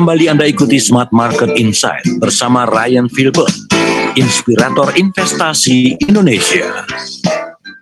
Kembali Anda ikuti Smart Market Insight bersama Ryan Filbert, inspirator investasi Indonesia.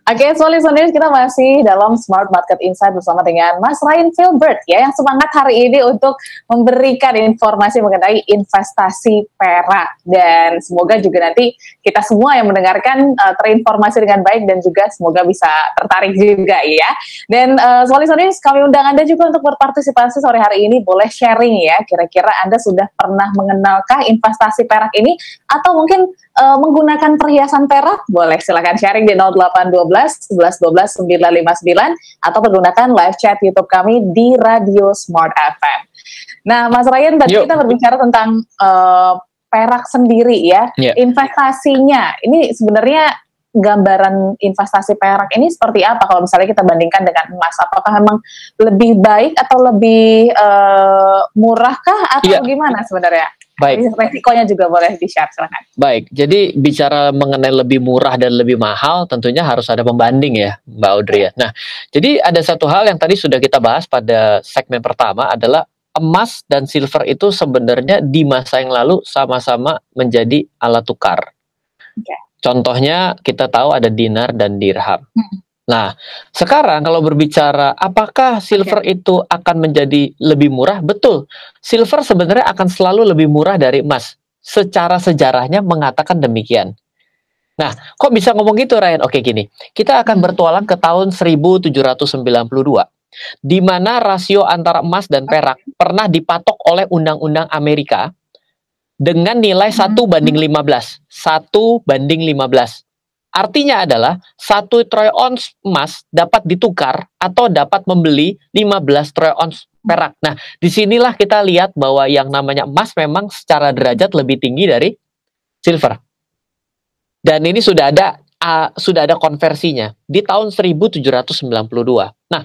Oke, okay, so listeners, kita masih dalam Smart Market Insight bersama dengan Mas Ryan Filbert ya, yang semangat hari ini untuk memberikan informasi mengenai investasi perak. Dan semoga juga nanti kita semua yang mendengarkan uh, terinformasi dengan baik dan juga semoga bisa tertarik juga ya. Dan uh, listeners, kami undang Anda juga untuk berpartisipasi sore hari ini, boleh sharing ya, kira-kira Anda sudah pernah mengenalkah investasi perak ini, atau mungkin uh, menggunakan perhiasan perak, boleh silakan sharing di 0812 11 12 959 atau menggunakan live chat YouTube kami di Radio Smart FM. Nah, Mas Ryan tadi Yuk. kita berbicara tentang uh, perak sendiri ya, yeah. investasinya. Ini sebenarnya gambaran investasi perak ini seperti apa kalau misalnya kita bandingkan dengan emas? Apakah memang lebih baik atau lebih uh, murahkah atau yeah. gimana sebenarnya? Baik. Resikonya juga boleh di-share, silakan. Baik, jadi bicara mengenai lebih murah dan lebih mahal, tentunya harus ada pembanding ya, Mbak Audrey ya. Nah, jadi ada satu hal yang tadi sudah kita bahas pada segmen pertama adalah emas dan silver itu sebenarnya di masa yang lalu sama-sama menjadi alat tukar. Okay. Contohnya kita tahu ada dinar dan dirham. Hmm. Nah, sekarang kalau berbicara apakah silver okay. itu akan menjadi lebih murah? Betul. Silver sebenarnya akan selalu lebih murah dari emas. Secara sejarahnya mengatakan demikian. Nah, kok bisa ngomong gitu Ryan? Oke gini, kita akan hmm. bertualang ke tahun 1792 di mana rasio antara emas dan perak pernah dipatok oleh undang-undang Amerika dengan nilai 1 hmm. banding 15. 1 banding 15. Artinya adalah satu troy ounce emas dapat ditukar atau dapat membeli 15 troy ounce perak. Nah, di sinilah kita lihat bahwa yang namanya emas memang secara derajat lebih tinggi dari silver. Dan ini sudah ada uh, sudah ada konversinya di tahun 1792. Nah,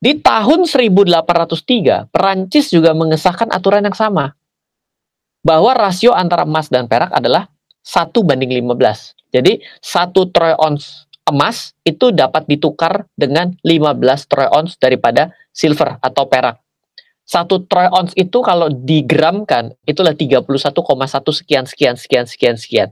di tahun 1803 Perancis juga mengesahkan aturan yang sama bahwa rasio antara emas dan perak adalah 1 banding 15. Jadi satu troy ounce emas itu dapat ditukar dengan 15 troy ounce daripada silver atau perak. Satu troy ounce itu kalau digramkan itulah 31,1 sekian sekian sekian sekian sekian.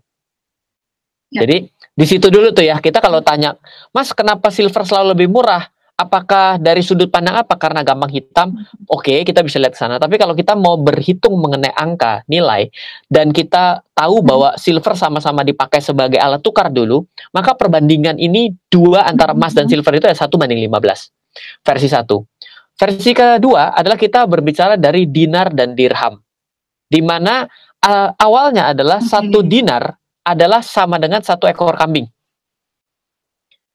Ya. Jadi di situ dulu tuh ya kita kalau tanya, Mas kenapa silver selalu lebih murah? Apakah dari sudut pandang apa? Karena gampang hitam oke okay, kita bisa lihat ke sana. Tapi kalau kita mau berhitung mengenai angka nilai dan kita tahu hmm. bahwa silver sama-sama dipakai sebagai alat tukar dulu maka perbandingan ini dua antara emas dan hmm. silver itu ya satu banding 15 versi satu. Versi kedua adalah kita berbicara dari dinar dan dirham di mana uh, awalnya adalah satu dinar adalah sama dengan satu ekor kambing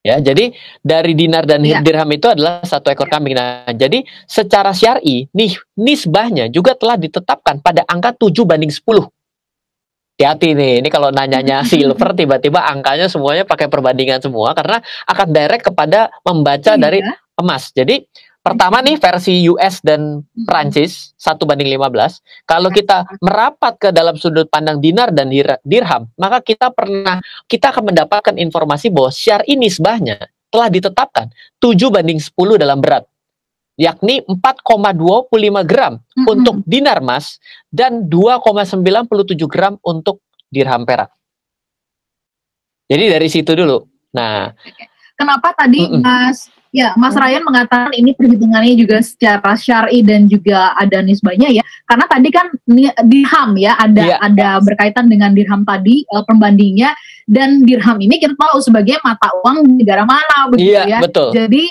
Ya, jadi dari dinar dan ya. dirham itu adalah satu ekor kambing. Nah, jadi secara syar'i, nih nisbahnya juga telah ditetapkan pada angka 7 banding 10. Hati-hati nih, ini kalau nanyanya silver tiba-tiba angkanya semuanya pakai perbandingan semua karena akan direct kepada membaca iya. dari emas. Jadi Pertama nih versi US dan Prancis satu banding 15. Kalau kita merapat ke dalam sudut pandang dinar dan dirham, maka kita pernah kita akan mendapatkan informasi bahwa syar ini sebahnya telah ditetapkan 7 banding 10 dalam berat yakni 4,25 gram mm -hmm. untuk dinar emas dan 2,97 gram untuk dirham perak. Jadi dari situ dulu. Nah, kenapa tadi mm -mm. Mas Ya, Mas Ryan mengatakan ini perhitungannya juga secara syar'i dan juga ada nisbahnya ya. Karena tadi kan dirham ya, ada ya. ada berkaitan dengan dirham tadi uh, pembandingnya dan dirham ini kita tahu sebagai mata uang negara mana begitu ya. ya. betul. Jadi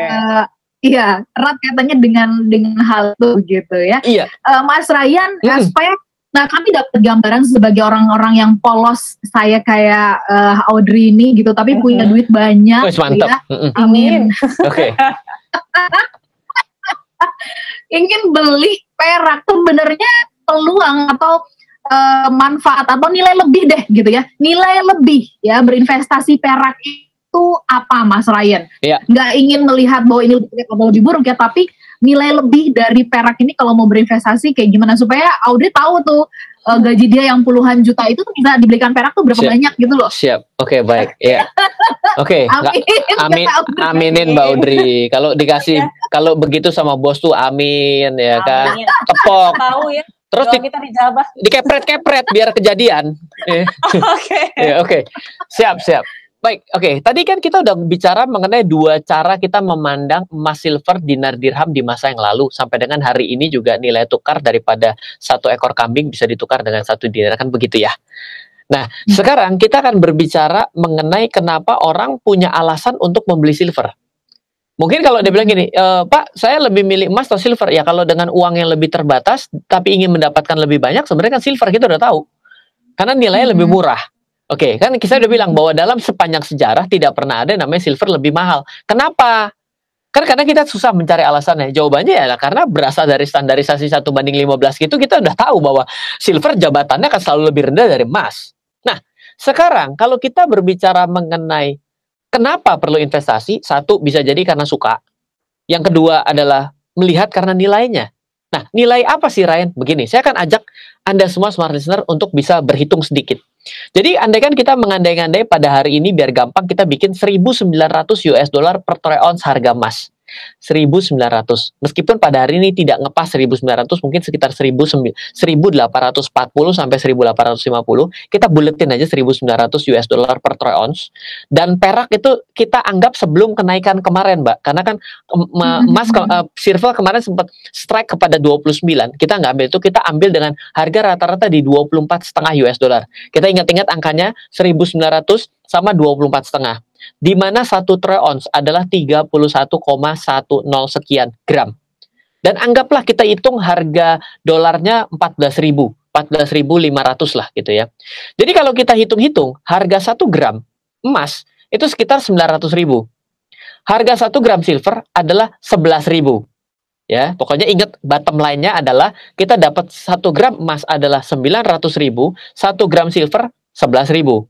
uh, Iya, erat kaitannya dengan dengan hal itu gitu ya. Iya. Uh, Mas Ryan, hmm. supaya Nah, kami dapat gambaran sebagai orang-orang yang polos, saya kayak uh, Audrey ini gitu, tapi punya duit banyak. Wih, mantap. Ya. Amin. Oke. Ingin beli perak tuh benernya peluang atau uh, manfaat atau nilai lebih deh gitu ya. Nilai lebih ya berinvestasi perak itu apa Mas Ryan? Iya. Nggak ingin melihat bahwa ini lebih atau lebih buruk ya, tapi nilai lebih dari perak ini kalau mau berinvestasi kayak gimana supaya Audrey tahu tuh uh, gaji dia yang puluhan juta itu tuh bisa dibelikan perak tuh berapa Siap. banyak gitu loh. Siap. Oke, okay, baik. Iya. Oke, okay, amin, amin, aminin Mbak Audrey. Kalau dikasih, kalau begitu sama bos tuh amin ya kan, tepok. Tahu ya. Terus di, kita dijabah. Dikepret-kepret biar kejadian. Oke. Ya, oke. Siap, siap. Baik, oke. Okay. Tadi kan kita udah bicara mengenai dua cara kita memandang emas silver dinar dirham di masa yang lalu sampai dengan hari ini juga nilai tukar daripada satu ekor kambing bisa ditukar dengan satu dinar kan begitu ya. Nah, hmm. sekarang kita akan berbicara mengenai kenapa orang punya alasan untuk membeli silver. Mungkin kalau dia bilang gini, e, Pak, saya lebih milih emas atau silver. Ya kalau dengan uang yang lebih terbatas, tapi ingin mendapatkan lebih banyak, sebenarnya kan silver kita udah tahu. Karena nilainya hmm. lebih murah. Oke, okay, kan kita udah bilang bahwa dalam sepanjang sejarah tidak pernah ada namanya silver lebih mahal. Kenapa? Kan karena kita susah mencari alasannya. Jawabannya ya karena berasal dari standarisasi satu banding 15 gitu kita udah tahu bahwa silver jabatannya akan selalu lebih rendah dari emas. Nah, sekarang kalau kita berbicara mengenai kenapa perlu investasi, satu bisa jadi karena suka. Yang kedua adalah melihat karena nilainya. Nah, nilai apa sih Ryan? Begini, saya akan ajak Anda semua smart listener untuk bisa berhitung sedikit. Jadi andai kan kita mengandai-andai pada hari ini biar gampang kita bikin 1900 US dollar per troy ounce harga emas. 1900. Meskipun pada hari ini tidak ngepas 1900, mungkin sekitar 1840 sampai 1850, kita buletin aja 1900 US dollar per troy ounce. Dan perak itu kita anggap sebelum kenaikan kemarin, Mbak. Karena kan emas ke, uh, silver kemarin sempat strike kepada 29. Kita nggak ambil itu, kita ambil dengan harga rata-rata di 24 setengah US dollar. Kita ingat-ingat angkanya 1900 sama 24 setengah di mana satu troy ounce adalah 31,10 sekian gram. Dan anggaplah kita hitung harga dolarnya 14.000, 14.500 lah gitu ya. Jadi kalau kita hitung-hitung, harga 1 gram emas itu sekitar 900.000. Harga 1 gram silver adalah 11.000. Ya, pokoknya ingat bottom line-nya adalah kita dapat 1 gram emas adalah 900.000, 1 gram silver 11.000.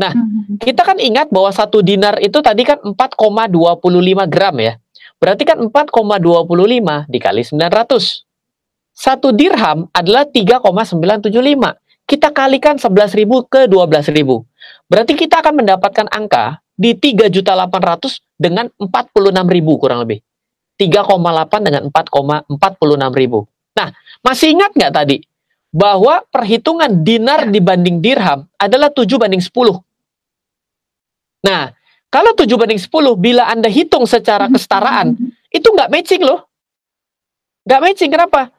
Nah, hmm. kita kan ingat bahwa satu dinar itu tadi kan 4,25 gram ya. Berarti kan 4,25 dikali 900. Satu dirham adalah 3,975. Kita kalikan 11.000 ke 12.000. Berarti kita akan mendapatkan angka di 3.800 dengan 46.000 kurang lebih. 3,8 dengan 4,46 ribu. Nah, masih ingat nggak tadi bahwa perhitungan dinar ya. dibanding dirham adalah 7 banding 10. Nah, kalau 7 banding 10, bila Anda hitung secara kesetaraan, itu nggak matching loh. Nggak matching, kenapa?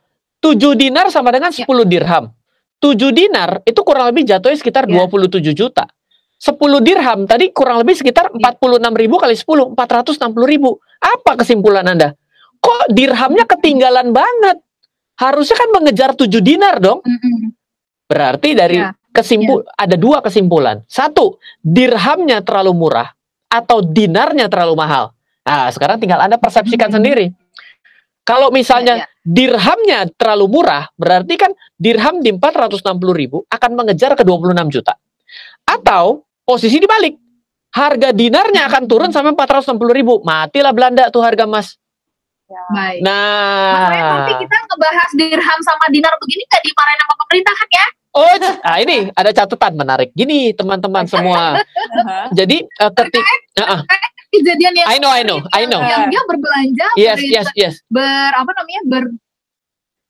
7 dinar sama dengan 10 ya. dirham. 7 dinar itu kurang lebih jatuhnya sekitar ya. 27 juta. 10 dirham tadi kurang lebih sekitar 46 ribu kali 10, 460 ribu. Apa kesimpulan Anda? Kok dirhamnya ketinggalan banget? Harusnya kan mengejar 7 dinar dong. Berarti dari ya kesimpul yeah. ada dua kesimpulan. Satu, dirhamnya terlalu murah atau dinarnya terlalu mahal. Nah, sekarang tinggal Anda persepsikan hmm. sendiri. Kalau misalnya yeah, yeah. dirhamnya terlalu murah, berarti kan dirham di 460 ribu akan mengejar ke 26 juta. Atau posisi dibalik, harga dinarnya akan turun sampai 460 ribu. Matilah Belanda tuh harga emas. Ya. Baik. Nah, Mas nanti kita ngebahas dirham sama dinar begini nggak dimarahin sama pemerintah kan ya? Oh, ah ini ada catatan menarik. Gini teman-teman semua. Jadi uh, ketik uh, uh, kejadian yang I know, I know, I know. Yang dia berbelanja, yes, yes, yes. ber apa namanya ber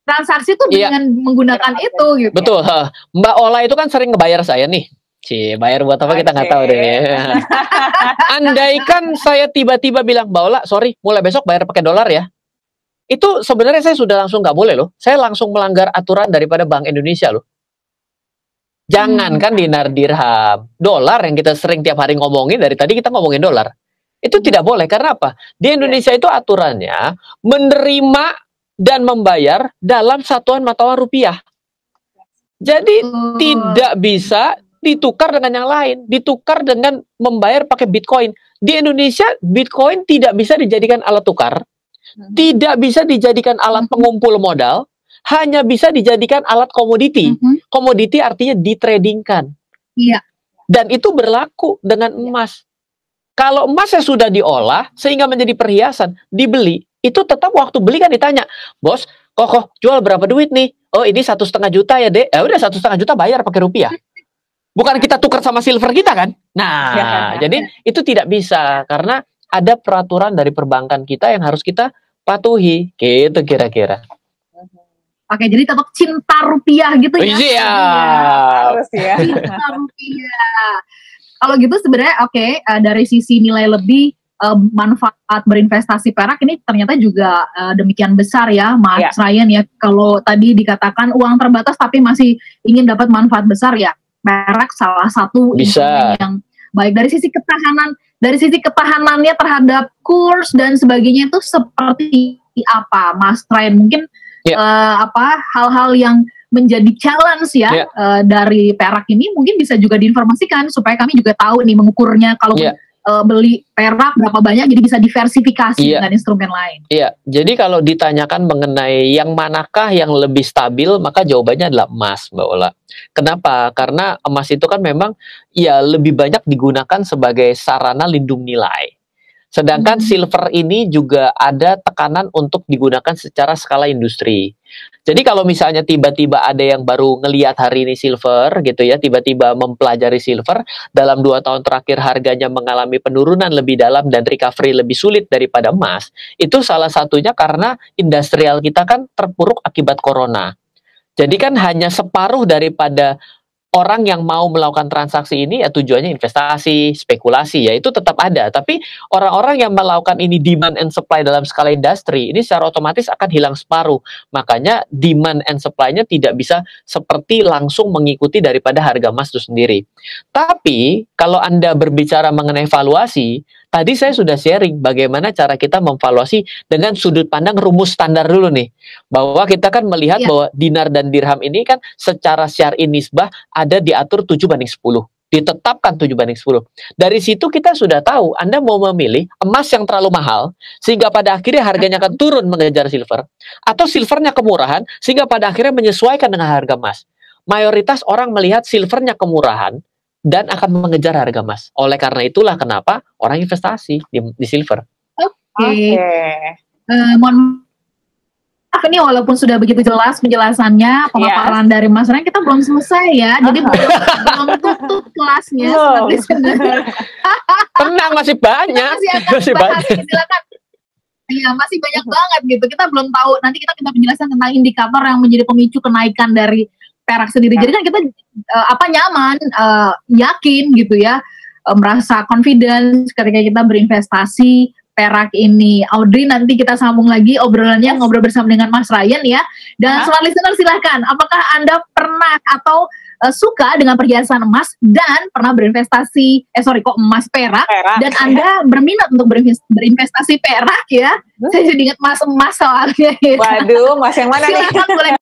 transaksi tuh yeah. dengan menggunakan itu gitu. Betul. Uh, Mbak Ola itu kan sering ngebayar saya nih. Cie, bayar buat apa kita nggak tahu deh. Andaikan saya tiba-tiba bilang, Mbak Ola, sorry, mulai besok bayar pakai dolar ya. Itu sebenarnya saya sudah langsung nggak boleh loh. Saya langsung melanggar aturan daripada Bank Indonesia loh. Jangan kan dinar dirham, dolar yang kita sering tiap hari ngomongin dari tadi kita ngomongin dolar. Itu tidak boleh karena apa? Di Indonesia itu aturannya menerima dan membayar dalam satuan mata uang rupiah. Jadi hmm. tidak bisa ditukar dengan yang lain, ditukar dengan membayar pakai Bitcoin. Di Indonesia Bitcoin tidak bisa dijadikan alat tukar, hmm. tidak bisa dijadikan alat hmm. pengumpul modal, hanya bisa dijadikan alat komoditi. Mm-hmm. Komoditi artinya ditradingkan. Iya. Dan itu berlaku dengan iya. emas. Kalau emasnya sudah diolah sehingga menjadi perhiasan, dibeli, itu tetap waktu beli kan ditanya, bos, kok jual berapa duit nih? Oh ini satu setengah juta ya dek. Ya udah satu setengah juta bayar pakai rupiah. Bukan kita tukar sama silver kita kan? Nah, ya, jadi itu tidak bisa karena ada peraturan dari perbankan kita yang harus kita patuhi, gitu kira-kira. Oke, jadi tetap cinta rupiah gitu ya? Iya. iya harus ya. Cinta rupiah. Kalau gitu sebenarnya oke okay, uh, eh, dari sisi nilai lebih uh, manfaat berinvestasi perak ini ternyata juga uh, demikian besar ya, Mas yeah. Ryan ya. Kalau tadi dikatakan uang terbatas tapi masih ingin dapat manfaat besar ya, perak salah satu Bisa. yang baik dari sisi ketahanan dari sisi ketahanannya terhadap kurs dan sebagainya itu seperti apa, Mas Ryan? Mungkin yeah. Ya. uh, apa hal-hal yang menjadi challenge ya yeah. Ya. uh, dari perak ini mungkin bisa juga diinformasikan supaya kami juga tahu nih mengukurnya kalau yeah uh, beli perak berapa banyak jadi bisa diversifikasi iya. dengan instrumen lain. Iya, jadi kalau ditanyakan mengenai yang manakah yang lebih stabil, maka jawabannya adalah emas, Mbak Ola. Kenapa? Karena emas itu kan memang ya lebih banyak digunakan sebagai sarana lindung nilai. Sedangkan hmm. silver ini juga ada tekanan untuk digunakan secara skala industri. Jadi kalau misalnya tiba-tiba ada yang baru ngelihat hari ini silver gitu ya, tiba-tiba mempelajari silver dalam dua tahun terakhir harganya mengalami penurunan lebih dalam dan recovery lebih sulit daripada emas, itu salah satunya karena industrial kita kan terpuruk akibat corona. Jadi kan hanya separuh daripada orang yang mau melakukan transaksi ini ya tujuannya investasi, spekulasi ya itu tetap ada. Tapi orang-orang yang melakukan ini demand and supply dalam skala industri ini secara otomatis akan hilang separuh. Makanya demand and supply-nya tidak bisa seperti langsung mengikuti daripada harga emas itu sendiri. Tapi kalau Anda berbicara mengenai valuasi, Tadi saya sudah sharing bagaimana cara kita memvaluasi dengan sudut pandang rumus standar dulu nih. Bahwa kita kan melihat ya. bahwa dinar dan dirham ini kan secara syar'i nisbah ada diatur 7 banding 10 ditetapkan 7 banding 10. Dari situ kita sudah tahu Anda mau memilih emas yang terlalu mahal sehingga pada akhirnya harganya akan turun mengejar silver atau silvernya kemurahan sehingga pada akhirnya menyesuaikan dengan harga emas. Mayoritas orang melihat silvernya kemurahan dan akan mengejar harga emas. Oleh karena itulah kenapa orang investasi di, di silver. Oke. Okay. Okay. Uh, eh, mohon maaf ini walaupun sudah begitu jelas penjelasannya pemaparan yes. dari Mas Ren kita belum selesai ya. Jadi belum, belum tutup kelasnya oh. Tenang masih banyak. Masih, masih banyak. Silakan. Iya, masih banyak banget gitu. Kita belum tahu. Nanti kita minta penjelasan tentang indikator yang menjadi pemicu kenaikan dari perak sendiri. Jadi kan kita uh, apa nyaman, uh, yakin gitu ya, uh, merasa confidence ketika kita berinvestasi perak ini. Audrey nanti kita sambung lagi obrolannya ngobrol bersama dengan Mas Ryan ya. Dan smart listener silahkan, apakah anda pernah atau uh, suka dengan perhiasan emas dan pernah berinvestasi eh sorry kok emas perak, perak. Dan anda berminat untuk berinvestasi perak ya? Hmm? saya jadi ingat emas emas soalnya. Waduh emas yang mana boleh